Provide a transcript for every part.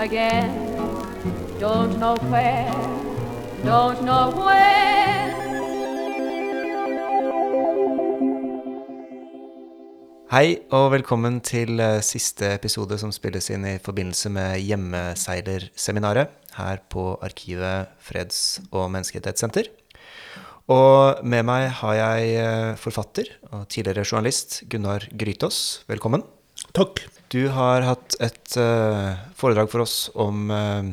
again. Don't know where, don't know when. Hei og velkommen til eh, siste episode som spilles inn i forbindelse med Hjemmeseilerseminaret her på Arkivet freds- og menneskerettighetssenter. Og med meg har jeg eh, forfatter og tidligere journalist Gunnar Grytås. Velkommen. Takk. Du har hatt et eh, foredrag for oss om eh,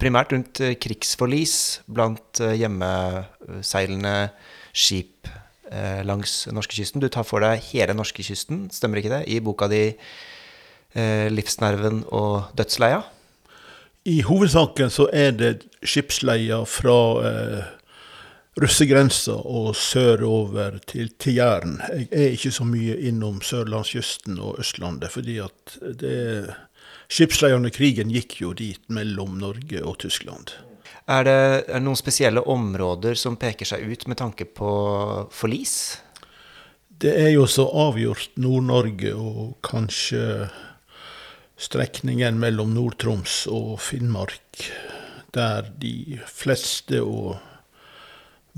primært rundt eh, krigsforlis blant hjemmeseilende skip langs norskekysten. Du tar for deg hele norskekysten, stemmer ikke det, i boka di 'Livsnerven og dødsleia'? I hovedsaken så er det skipsleia fra russegrensa og sørover til, til Jæren. Jeg er ikke så mye innom sørlandskysten og Østlandet, fordi at det Skipsleierne krigen gikk jo dit mellom Norge og Tyskland. Er det, er det noen spesielle områder som peker seg ut med tanke på forlis? Det er jo så avgjort Nord-Norge og kanskje strekningen mellom Nord-Troms og Finnmark, der de fleste og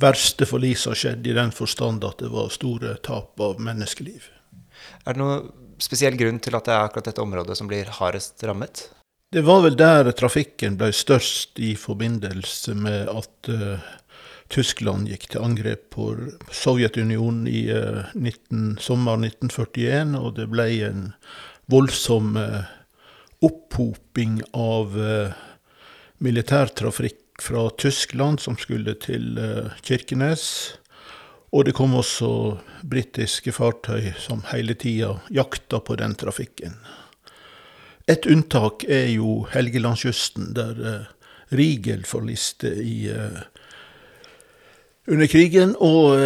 verste forlisa skjedd i den forstand at det var store tap av menneskeliv. Er det noen spesiell grunn til at det er akkurat dette området som blir hardest rammet? Det var vel der trafikken ble størst i forbindelse med at uh, Tyskland gikk til angrep på Sovjetunionen i uh, 19, sommeren 1941, og det ble en voldsom uh, opphoping av militærtrafikk fra Tyskland som skulle til Kirkenes. Og det kom også britiske fartøy som hele tida jakta på den trafikken. Et unntak er jo Helgelandskysten, der uh, Rigel forliste i uh, under krigen. Og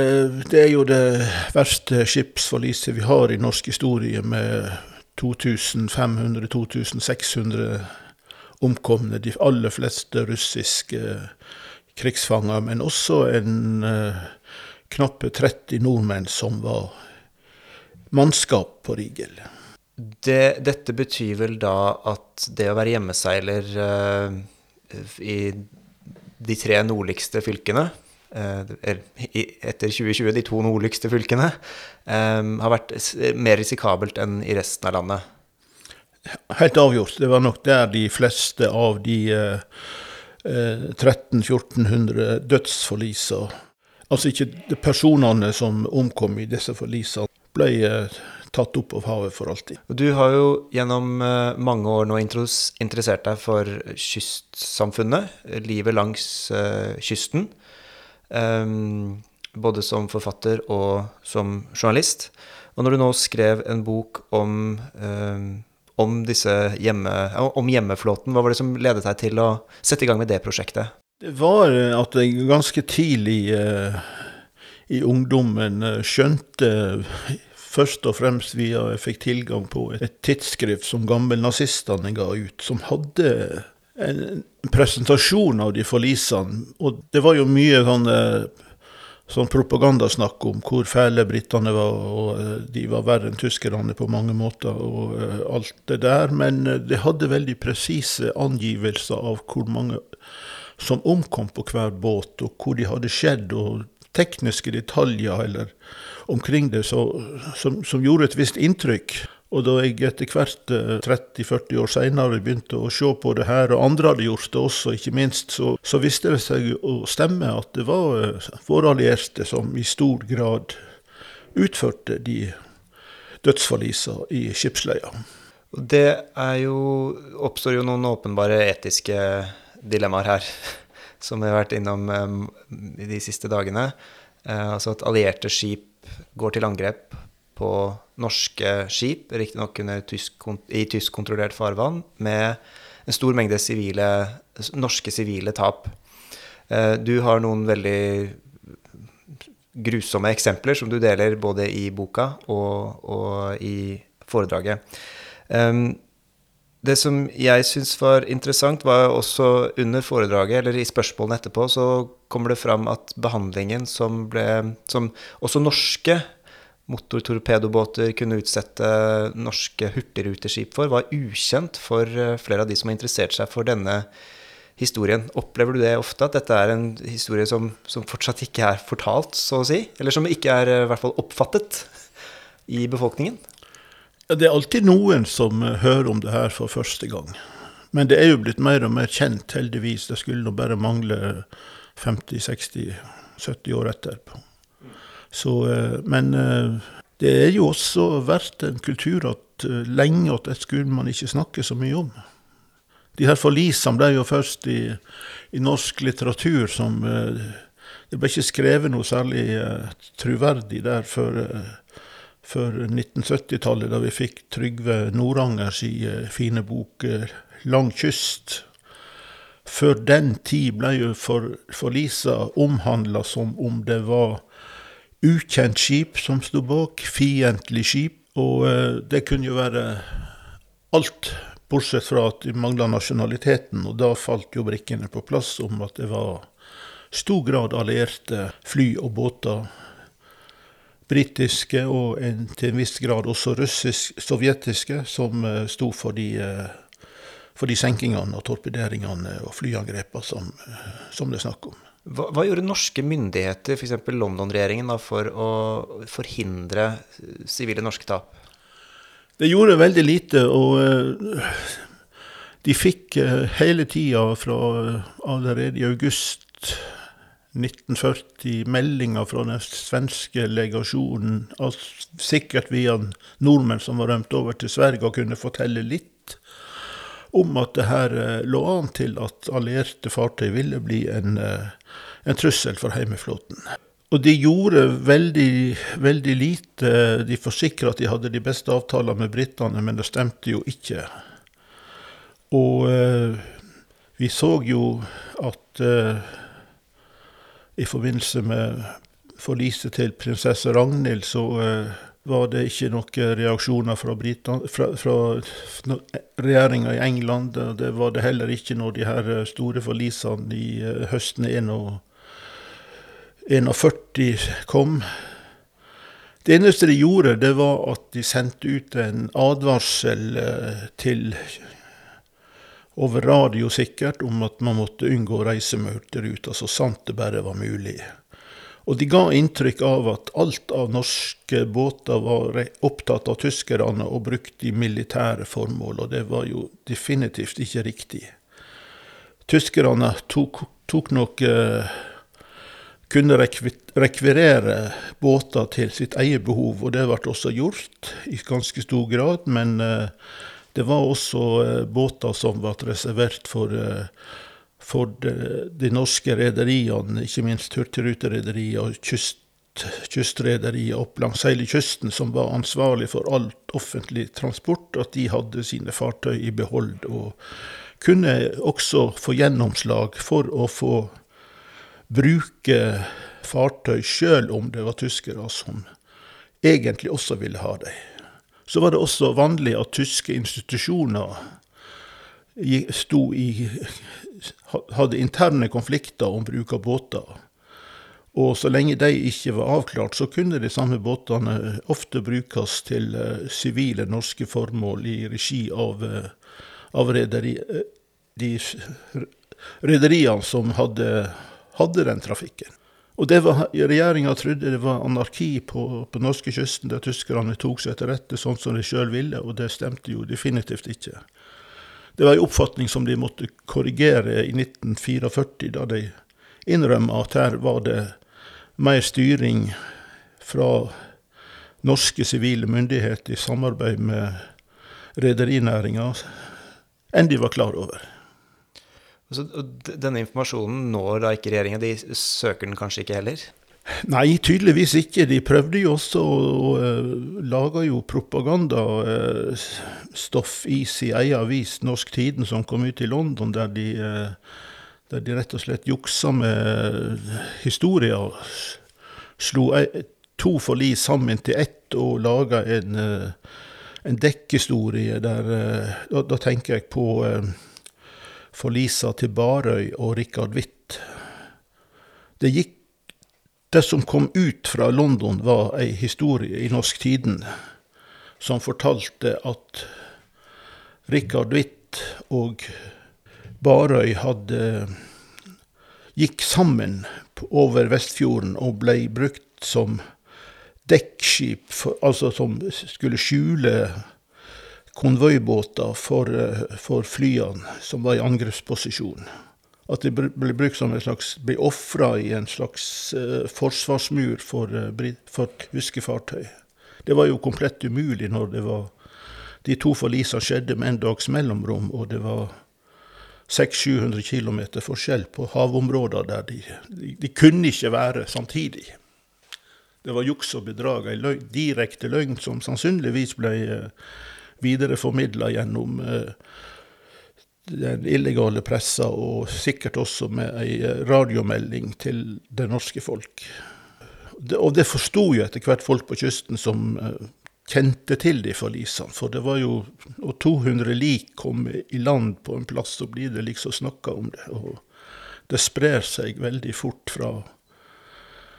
det er jo det verste skipsforliset vi har i norsk historie, med 2500-2600 omkomne. De aller fleste russiske krigsfanger, men også en knappe 30 nordmenn som var mannskap på Rigel. Det, dette betyr vel da at det å være hjemmeseiler uh, i de tre nordligste fylkene, uh, etter 2020 de to nordligste fylkene, um, har vært mer risikabelt enn i resten av landet? Helt avgjort. Det var nok der de fleste av de eh, 1300-1400 dødsforlisa Altså ikke personene som omkom i disse forlisene, ble eh, tatt opp av havet for alltid. Du har jo gjennom eh, mange år nå interessert deg for kystsamfunnet, livet langs uh, kysten. Um, både som forfatter og som journalist. Og når du nå skrev en bok om, um, om, hjemme, om hjemmeflåten, hva var det som ledet deg til å sette i gang med det prosjektet? Det var at jeg ganske tidlig eh, i ungdommen eh, skjønte først og fremst via jeg fikk tilgang på et tidsskrift som gammelnazistene ga ut, som hadde en presentasjon av de forlisene. Og det var jo mye sånn, sånn propagandasnakk om hvor fæle britene var, og eh, de var verre enn tyskerne på mange måter, og eh, alt det der. Men det hadde veldig presise angivelser av hvor mange som omkom på hver båt, og hvor de hadde skjedd, og tekniske detaljer eller omkring det så, som, som, gjorde et visst inntrykk. Og da jeg etter hvert 30-40 eh, år seinere begynte å se på det her, og andre hadde gjort det også, ikke minst, så, så viste det seg å stemme at det var eh, våre allierte som i stor grad utførte de dødsforlisene i skipsleia. Det jo, oppstår jo noen åpenbare etiske dilemmaer her, som vi har vært innom um, de siste dagene. Altså at allierte skip går til angrep på norske skip, riktignok i tyskkontrollert farvann, med en stor mengde sivile, norske sivile tap. Uh, du har noen veldig grusomme eksempler som du deler både i boka og, og i foredraget. Det som jeg syns var interessant, var også under foredraget, eller i spørsmålene etterpå, så kommer det fram at behandlingen som ble Som også norske motortorpedobåter kunne utsette norske hurtigruteskip for, var ukjent for eh, flere av de som har interessert seg for denne historien. Opplever du det ofte, at dette er en historie som, som fortsatt ikke er fortalt, så å si? Eller som ikke er eh, i hvert fall oppfattet i befolkningen? Ja, det er alltid noen som eh, hører om det her for første gang. Men det er jo blitt mer og mer kjent, heldigvis. Det skulle nå bare mangle 50-60-70 år etterpå. Så, eh, men det er jo også vært en kultur at lenge at det skulle man ikke snakke så mye om. De her forlisene ble jo først i, i norsk litteratur som eh, Det ble ikke skrevet noe særlig troverdig der før, før 1970-tallet, da vi fikk Trygve Nordangers uh, fine bok 'Lang kyst'. Før den tid ble jo for, forlisa omhandla som om det var ukjent skip som sto bak, fiendtlig skip, og det kunne jo være alt Bortsett fra at de mangla nasjonaliteten, og da falt jo brikkene på plass om at det var stor grad allierte fly og båter. Britiske og en, til en viss grad også russisk-sovjetiske, som uh, sto for de, uh, for de senkingene og torpederingene og flyangrepene som, som, det er snakk om. Hva, hva gjorde norske myndigheter, f.eks. London-regjeringen, for å forhindre sivile norske tap? Det gjorde veldig lite, og uh, de fikk uh, hele tida fra allerede i august 1940 meldinger fra den svenske legasjonen, sikkert via nordmenn som var rømt over til Sverige og kunne fortelle litt om at det her lå an til at allierte fartøy ville bli en, en trussel for heimeflåten. Og de gjorde veldig, veldig lite. De forsikra at de hadde de beste avtaler med britene, men det stemte jo ikke. Og eh, vi så jo at eh, i forbindelse med forliset til prinsesse Ragnhild, så eh, var det ikke noen reaksjoner fra, fra, fra regjeringa i England. Det var det heller ikke når de her store forlisene i eh, høsten 1941 41 kom. Det eneste de gjorde, det var at de sendte ut en advarsel eh, til over radio sikkert, om at man måtte unngå med så sant det bare var mulig. Og de ga inntrykk av at alt av norske båter var opptatt av tyskerne og brukt i militære formål, og det var jo definitivt ikke riktig. Tyskerne tok, tok nok eh, kunne rekvirere båter til sitt eget behov, og det ble også gjort i ganske stor grad. Men eh, det var også eh, båter som ble reservert for, eh, for de, de, norske rederiene, ikke minst Hurtigruterederiet og kyst, kystrederiet opp langs hele kysten, som var ansvarlig for alt offentlig transport, at de hadde sine fartøy i behold. og kunne også få gjennomslag for å få bruke fartøy sjøl om det var tyskere som egentlig også ville ha dem. Så var det også vanlig at tyske institusjoner i, hadde interne konflikter om bruk av båter. Og så lenge de ikke var avklart, så kunne de samme båtene ofte brukes til eh, sivile norske formål i regi av, uh, av uh, de rederiene som hadde hadde den trafikken. Og det var, Regjeringa trodde det var anarki på, på norskekysten, der tyskerne tok seg til rette sånn som de sjøl ville, og det stemte jo definitivt ikke. Det var en oppfatning som de måtte korrigere i 1944, da de innrømma at her var det mer styring fra norske sivile myndigheter i samarbeid med rederinæringa enn de var klar over. Så denne informasjonen når da ikke regjeringa? De søker den kanskje ikke heller? Nei, tydeligvis ikke. De prøvde jo også å, og uh, lage jo propagandastoff uh, i sin egen avis, Norsk Tiden, som kom ut i London, der de, uh, der de rett og slett juksa med historier. Slo to forlis sammen til ett og laga en, en dekkhistorie der da, da, tenker jeg på forlisa til Barøy og Rikard Hvitt. Det gikk Det som kom ut fra London, var ei historie i Norsk Tiden som fortalte at Rikard Witt og Barøy hadde gikk sammen over Vestfjorden og ble brukt som dekkskip, for, altså som skulle skjule konvoibåter for, for flyene som var i angrepsposisjon. At de blir brukt som en slags, blir ofra i en slags uh, forsvarsmur for, uh, for tyske. Det var jo komplett umulig når det var de to forlisene skjedde med en dags mellomrom, og det var 600-700 km forskjell på havområder der de, de, de, kunne ikke være samtidig. Det var juks og bedrag, ei løgn, direkte løgn som sannsynligvis ble uh, videreformidla gjennom uh, den illegale pressa, og sikkert også med ei eh, radiomelding til det norske folk. Og det forsto jo etter hvert folk på kysten som uh, kjente til de forlisene. For det var jo Og 200 lik kom i land på en plass, så blir det liksom snakka om det. Og det sprer seg veldig fort fra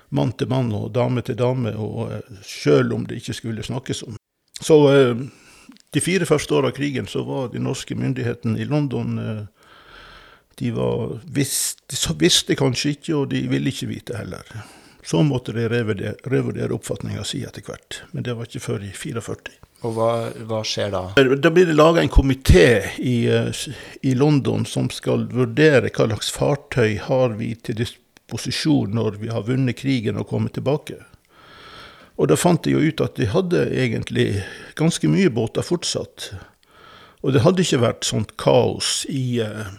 mann til mann og dame til dame, og uh, sjøl om det ikke skulle snakkes om. Så de fire første åra av krigen så var de norske myndighetene i London eh, De var, visste, visste kanskje ikke, og de ville ikke vite heller. Så måtte de revurdere, revurdere oppfatninga si etter hvert, men det var ikke før i 44. Og hva, hva skjer da? Da blir det laga en komité i, eh, i, London som skal vurdere hva slags fartøy har vi til disposisjon når vi har vunnet krigen og kommet tilbake. Og da fant de jo ut at de hadde egentlig ganske mye båter fortsatt. Og det hadde ikke vært sånt kaos i, eh,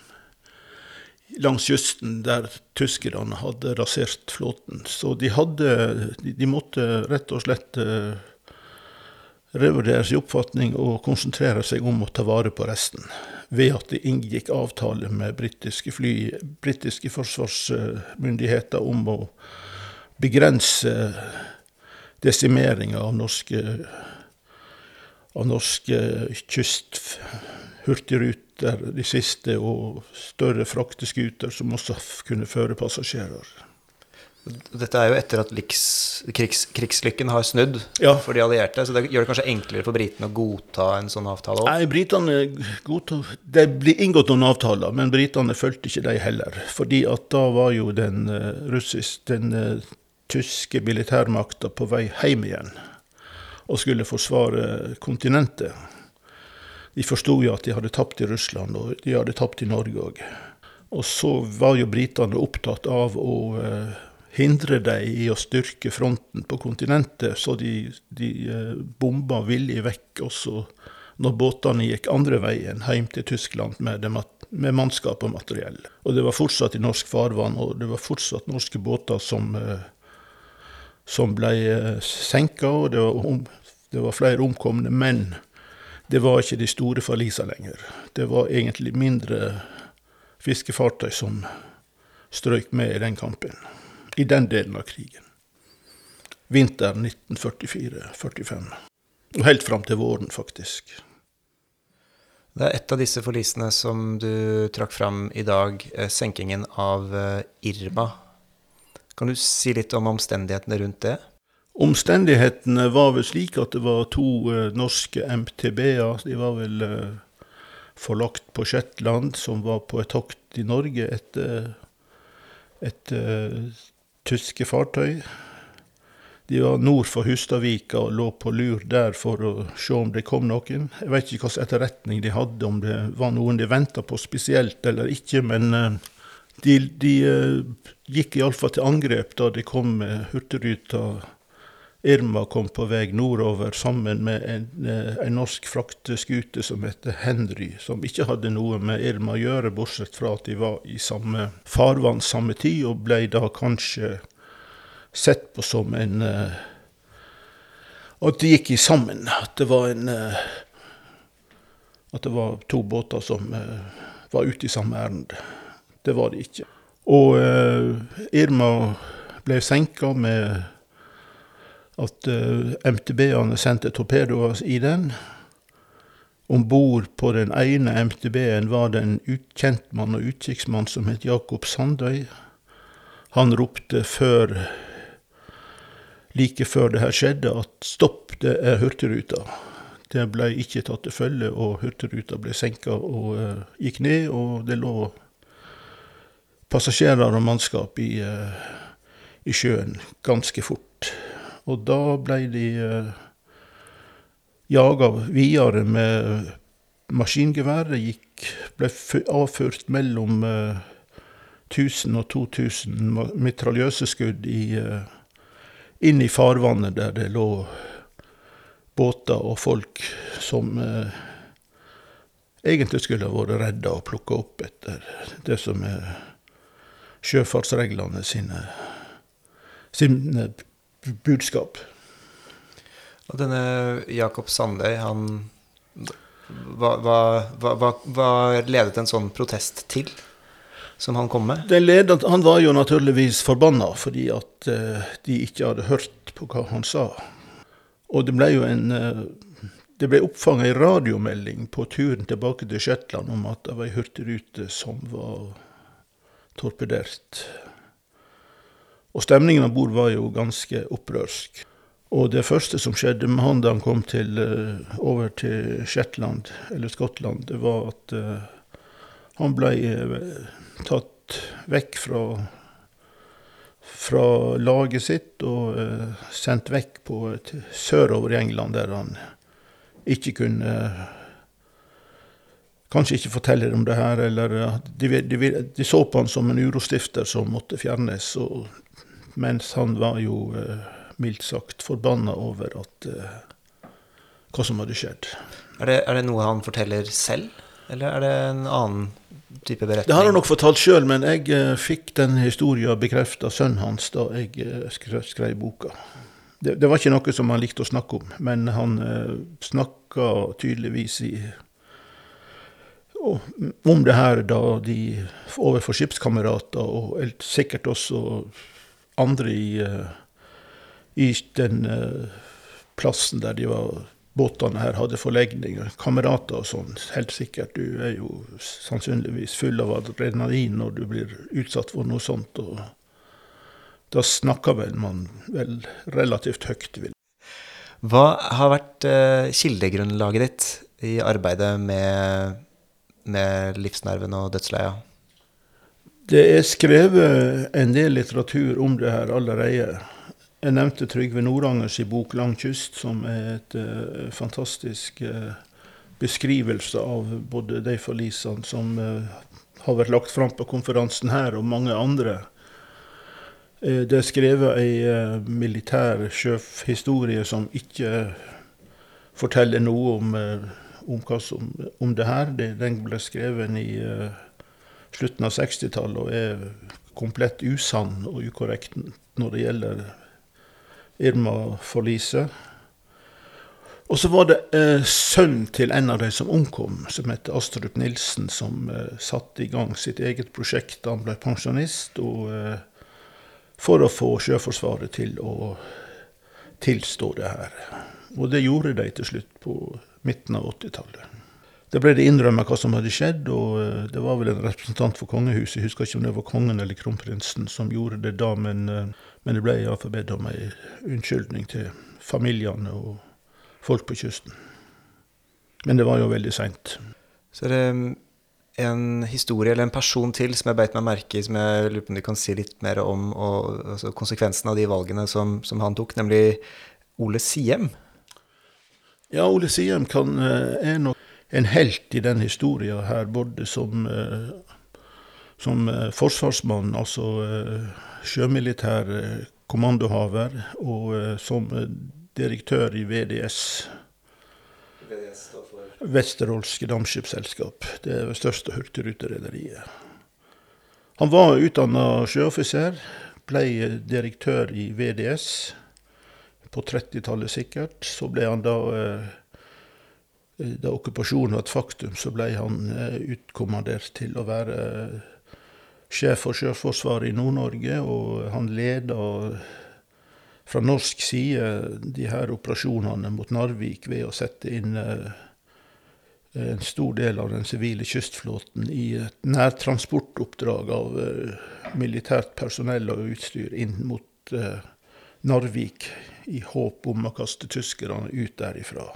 langs kysten der tyskerne hadde rasert flåten. Så de, hadde, de, de måtte rett og slett uh, revurdere sin oppfatning og konsentrere seg om å ta vare på resten. Ved at de inngikk avtale med britiske, fly, britiske forsvarsmyndigheter om å begrense desimeringa av norske, av norske kysthurtigruter, de siste, og større frakteskuter som også kunne føre passasjerer. Dette er jo etter at krigs, krigslykken har snudd ja. for de allierte. Så det gjør det kanskje enklere for britene å godta en sånn avtale Også? Nei, britene godtok Det ble inngått noen avtaler, men britene fulgte ikke de heller. Fordi at da var jo den russiske, russisk, den uh, tyske militærmakta på vei hjem igjen og skulle forsvare kontinentet. De forsto jo at de hadde tapt i Russland, og de hadde tapt i Norge òg. Og så var jo britene opptatt av å uh, hindre dem i å styrke fronten på kontinentet, så de, de uh, bomba villig vekk også når båtene gikk andre veien, hjem til Tyskland med, med, mannskap og materiell. Og det var fortsatt i norsk farvann, og det var fortsatt norske båter som uh, som ble eh, senka, og det var, om, det var, flere omkomne. Men det var ikke de store forlisene lenger. Det var egentlig mindre fiskefartøy som strøyk med i den kampen. I den delen av krigen. Vinteren 1944-45. Og helt fram til våren, faktisk. Det er et av disse forlisene som du trakk fram i dag, eh, senkingen av eh, Irma kan du si litt om omstendighetene rundt det? Omstendighetene var vel slik at det var to uh, norske MTB-er. De var vel uh, forlagt på Shetland, som var på et tokt i Norge etter et uh, tyske fartøy. De var nord for Hustadvika og lå på lur der for å se om det kom noen. Jeg vet ikke hvilken etterretning de hadde, om det var noen de venta på spesielt eller ikke, men de, de uh, gikk iallfall til angrep da de kom med Hurtigruta. Irma kom på vei nordover sammen med en, uh, en norsk frakteskute som heter Henry, som ikke hadde noe med Irma å gjøre, bortsett fra at de var i samme farvann samme tid, og ble da kanskje sett på som en uh, At de gikk i sammen. At det var en At det var to båter som var ute i samme ærend. Det var det ikke. Og uh, Irma ble senka med at eh, MTB-ene sendte torpedoer i den. Om bord på den ene MTB-en var det en utkjentmann og utkikksmann som het Jakob Sandøy. Han ropte før like før det her skjedde, at stopp, det er Hurtigruta. Det ble ikke tatt til følge, og Hurtigruta ble senka og uh, gikk ned, og det lå passasjerer og mannskap i, uh, i sjøen ganske fort. Og da ble de uh, jaga videre med maskingeværet. Gikk, ble avført mellom uh, 1000 og 2000 mitraljøseskudd i, inn i farvannet der det lå båter og folk som uh, egentlig skulle ha vært redda og plukka opp etter det som er sjøfartsreglene sine, sine budskap. Og denne Jakob Sandøy, han hva, hva, hva, hva, ledet en sånn protest til, som han kom med? Ledet, han var jo naturligvis forbanna fordi at uh, de ikke hadde hørt på hva han sa. Og det ble jo en uh, Det ble oppfanga ei radiomelding på turen tilbake til Shetland om at det var ei hurtigrute som var torpedert. Og stemningen om bord var jo ganske opprørsk. Og det første som skjedde med han da han kom til, uh, over til Shetland, eller Skottland, det var at uh, han ble uh, tatt vekk fra, fra laget sitt og sendt vekk på, sørover i England, der han ikke kunne Kanskje ikke fortelle dem det her, eller de, de, de, så på han som en urostifter som måtte fjernes, og, mens han var jo mildt sagt forbanna over at, eh, hva som hadde skjedd. Er det, er det, noe han forteller selv, eller er det en annen type beretning? Det har han nok fortalt sjøl, men jeg eh, fikk den historien bekrefta av sønnen hans da jeg uh, skrev, skrev boka. Det, det, var ikke noe som han likte å snakke om, men han eh, snakka tydeligvis i om det her da de overfor skipskamerater, og sikkert også andre i uh, i den uh, plassen der de var, båtene her hadde forlegning. Kamerater og sånn. Helt sikkert. Du er jo sannsynligvis full av adrenalin når du blir utsatt for noe sånt. og da snakker vel man vel relativt høyt. Vil. Hva har vært uh, kildegrunnlaget ditt i arbeidet med, med livsnerven og dødsleia? Det er skrevet en del litteratur om det her allerede. Jeg nevnte Trygve Nordangers bok 'Lang kyst', som er et uh, fantastisk uh, beskrivelse av både de forlisene som uh, har vært lagt fram på konferansen her, og mange andre. det er skrevet ei militær sjøhistorie som ikke forteller noe om, om, som, om det her. den ble skrevet i slutten av 60-tallet og er komplett usann og ukorrekt når det gjelder Irma-forliset. Og så var det eh, sønnen til en av de som omkom, som heter Astrup Nilsen, som eh, satte i gang sitt eget prosjekt da han ble pensjonist, og, eh, for å få Sjøforsvaret til å tilstå det her. Og det gjorde de til slutt på midten av 80-tallet. Da ble det innrømmet hva som hadde skjedd, og eh, det var vel en representant for kongehuset, jeg husker ikke om det var kongen eller kronprinsen, som gjorde det da, men eh, men det ble iallfall bedt om ei unnskyldning til familiene og folk på kysten. Men det var jo veldig seint. Så er det en historie eller en person til som jeg beit meg merke i, som jeg lurer på om du kan si litt mer om, og altså konsekvensen av de valgene som, som, han tok, nemlig Ole Siem. Ja, Ole Siem kan, eh, er nok en helt i den historien her, både som, eh, som eh, forsvarsmann, altså sjømilitær kommandohaver og som direktør i VDS. VDS Vesterålske Dampskipsselskap. Det er det største hurtigruterederiet. Han var utdanna sjøoffiser, ble direktør i VDS på 30-tallet sikkert. Så ble han da Da okkupasjonen var et faktum, så ble han utkommandert til å være sjef for Sjøforsvaret i Nord-Norge, og han leda fra norsk side de her operasjonene mot Narvik ved å sette inn eh, en stor del av den sivile kystflåten i et nærtransportoppdrag av eh, militært personell og utstyr inn mot eh, Narvik i håp om å kaste tyskerne ut derifra.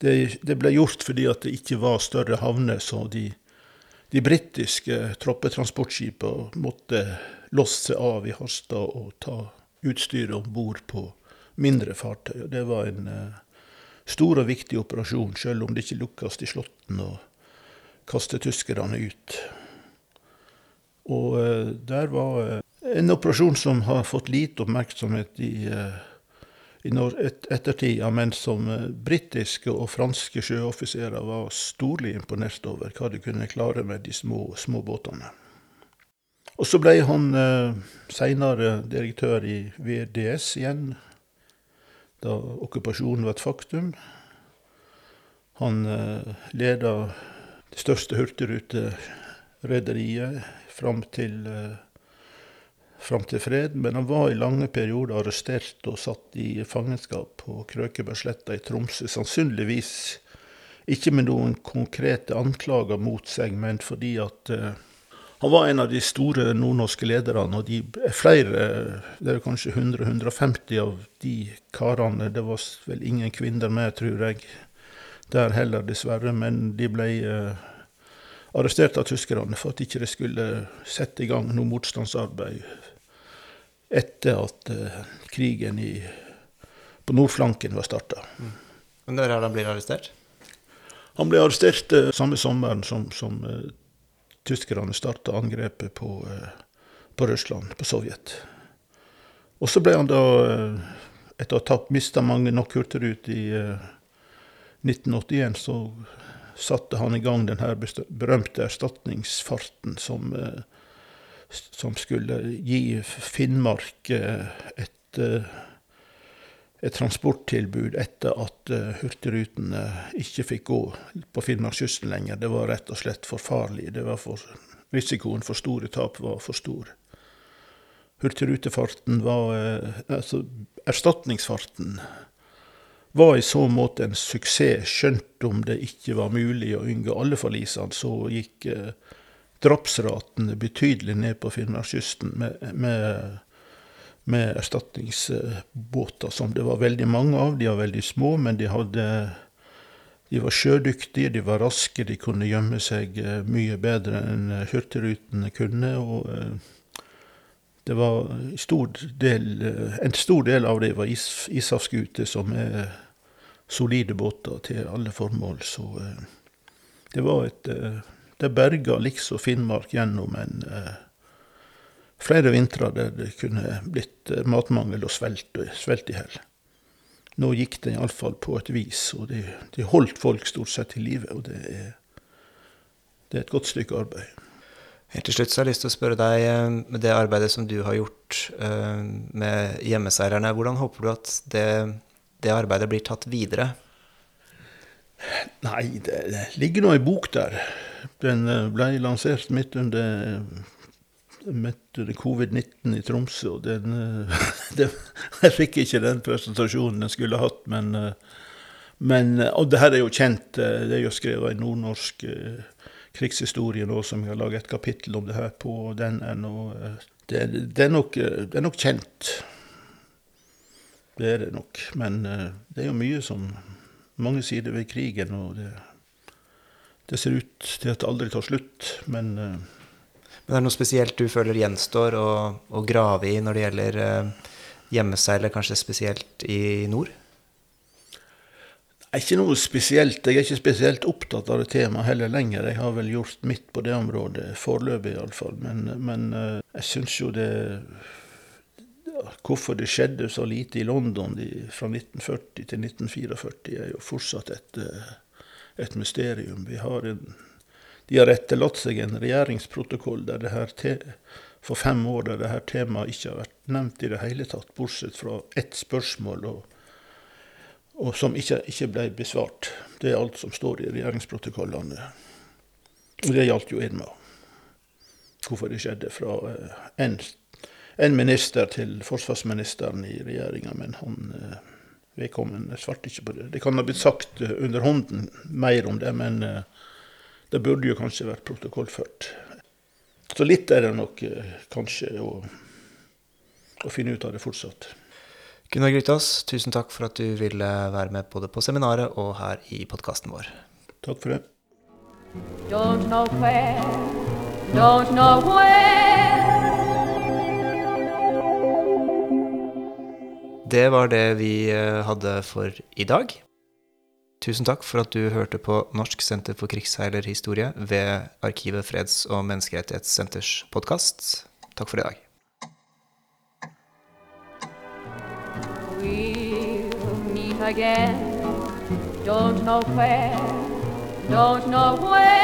Det, det ble gjort fordi at det ikke var større havner, så de, de britiske troppetransportskipene måtte losse seg av i Harstad og ta utstyret om bord på mindre fartøy. Det var en uh, stor og viktig operasjon, selv om det ikke lukkes i Slåtten å kaste tyskerne ut. Og uh, der var uh, en operasjon som har fått lite oppmerksomhet i i ettertida, men som eh, britiske og franske sjøoffiserer var storlig imponert over hva de kunne klare med de små, små båtene. Og så ble han eh, seinere direktør i VDS igjen, da okkupasjonen var et faktum. Han eh, leda det største hurtigruterederiet fram til eh, fram til fred, men han var i lange perioder arrestert og satt i fangenskap på Krøkebergsletta i Tromsø. Sannsynligvis ikke med noen konkrete anklager mot seg, men fordi at uh, han var en av de store nordnorske lederne, og de er flere, det er kanskje 100-150 av de karene. Det var vel ingen kvinner med, tror jeg, der heller, dessverre. Men de ble uh, arrestert av tyskerne for at ikke de skulle sette i gang noe motstandsarbeid etter at uh, krigen i, på nordflanken var starta. Mm. Når er han blir arrestert? Han ble arrestert uh, samme sommeren som, som uh, tyskerne starta angrepet på, på, Russland, på Sovjet. Og så ble han da, etter å ha mista mange nok hurtigruter i 1981, så satte han i gang den her berømte erstatningsfarten som som skulle gi Finnmark eh, et, eh, et transporttilbud etter at eh, Hurtigrutene ikke fikk gå på Finnmarkskysten lenger. Det var rett og slett for farlig. For, risikoen for store tap var for stor. Hurtigrutefarten var Altså, erstatningsfarten var i så måte en suksess, skjønt om det ikke var mulig å unngå alle forlisene, så gikk eh, drapsraten betydelig ned på Finnmarkskysten med, med, med, erstatningsbåter, som det var veldig mange av. De var veldig små, men de, hadde, de var sjødyktige, de var raske, de kunne gjemme seg eh, mye bedre enn hurtigrutene kunne. og eh, det var stor del, eh, En stor del av det var is, ishavsskuter, som er solide båter til alle formål. Så det var et det berga liksom Finnmark gjennom en eh, flere vintre der det kunne blitt eh, matmangel og svelt, svelt i hell. Nå gikk det iallfall på et vis, og de, de, holdt folk stort sett i live. Og det er, det er et godt stykke arbeid. Helt til slutt så har jeg lyst til å spørre deg, eh, med det arbeidet som du har gjort eh, med hjemmeseilerne, hvordan håper du at det, det arbeidet blir tatt videre? Nei, det, det ligger nå ei bok der. Den eh, ble lansert midt under, midt under covid-19 i Tromsø. og den, eh, det, Jeg fikk ikke den presentasjonen den skulle hatt, men, eh, men Og det her er jo kjent. Det er jo skrevet en nordnorsk krigshistorie nå som jeg har laget et kapittel om det her på. den er nå, det, det, er nok, det er nok kjent. Det er det nok. Men det er jo mye som Mange sider ved krigen, og det det ser ut til at det aldri tar slutt, men uh, Men er det noe spesielt du føler gjenstår å, å grave i når det gjelder uh, hjemmeseilet, kanskje spesielt i nord? Ikke noe spesielt. Jeg er ikke spesielt opptatt av det temaet heller lenger. Jeg har vel gjort mitt på det området, foreløpig iallfall. Men, men uh, jeg syns jo det Hvorfor det skjedde så lite i London de, fra 1940 til 1944, er jo fortsatt et et mysterium. Har en, de har etterlatt seg en regjeringsprotokoll der det her te, for fem år der dette temaet ikke har vært nevnt i det hele tatt, bortsett fra ett spørsmål, og, og som ikke, ikke, ble besvart. Det er alt som står i regjeringsprotokollene. Og det gjaldt jo Irma. Hvorfor det skjedde fra eh, en, en minister til forsvarsministeren i regjeringa, men han eh, Vedkommende svarte ikke på det. Det kan ha blitt sagt under hånden mer om det, men eh, det burde jo kanskje vært protokollført. Så litt er det nok eh, kanskje å å finne ut av det fortsatt. Gunnar Grytås, tusen takk for at du ville være med både på seminaret og her i podkasten vår. Takk for det. Don't know where, don't know where. Det var det vi eh, hadde for i dag. Tusen takk for at du hørte på Norsk senter for krigsseilerhistorie ved Arkivet freds- og menneskerettighetssenters podkast. Takk for i dag. We'll meet again. Don't know where, don't know where.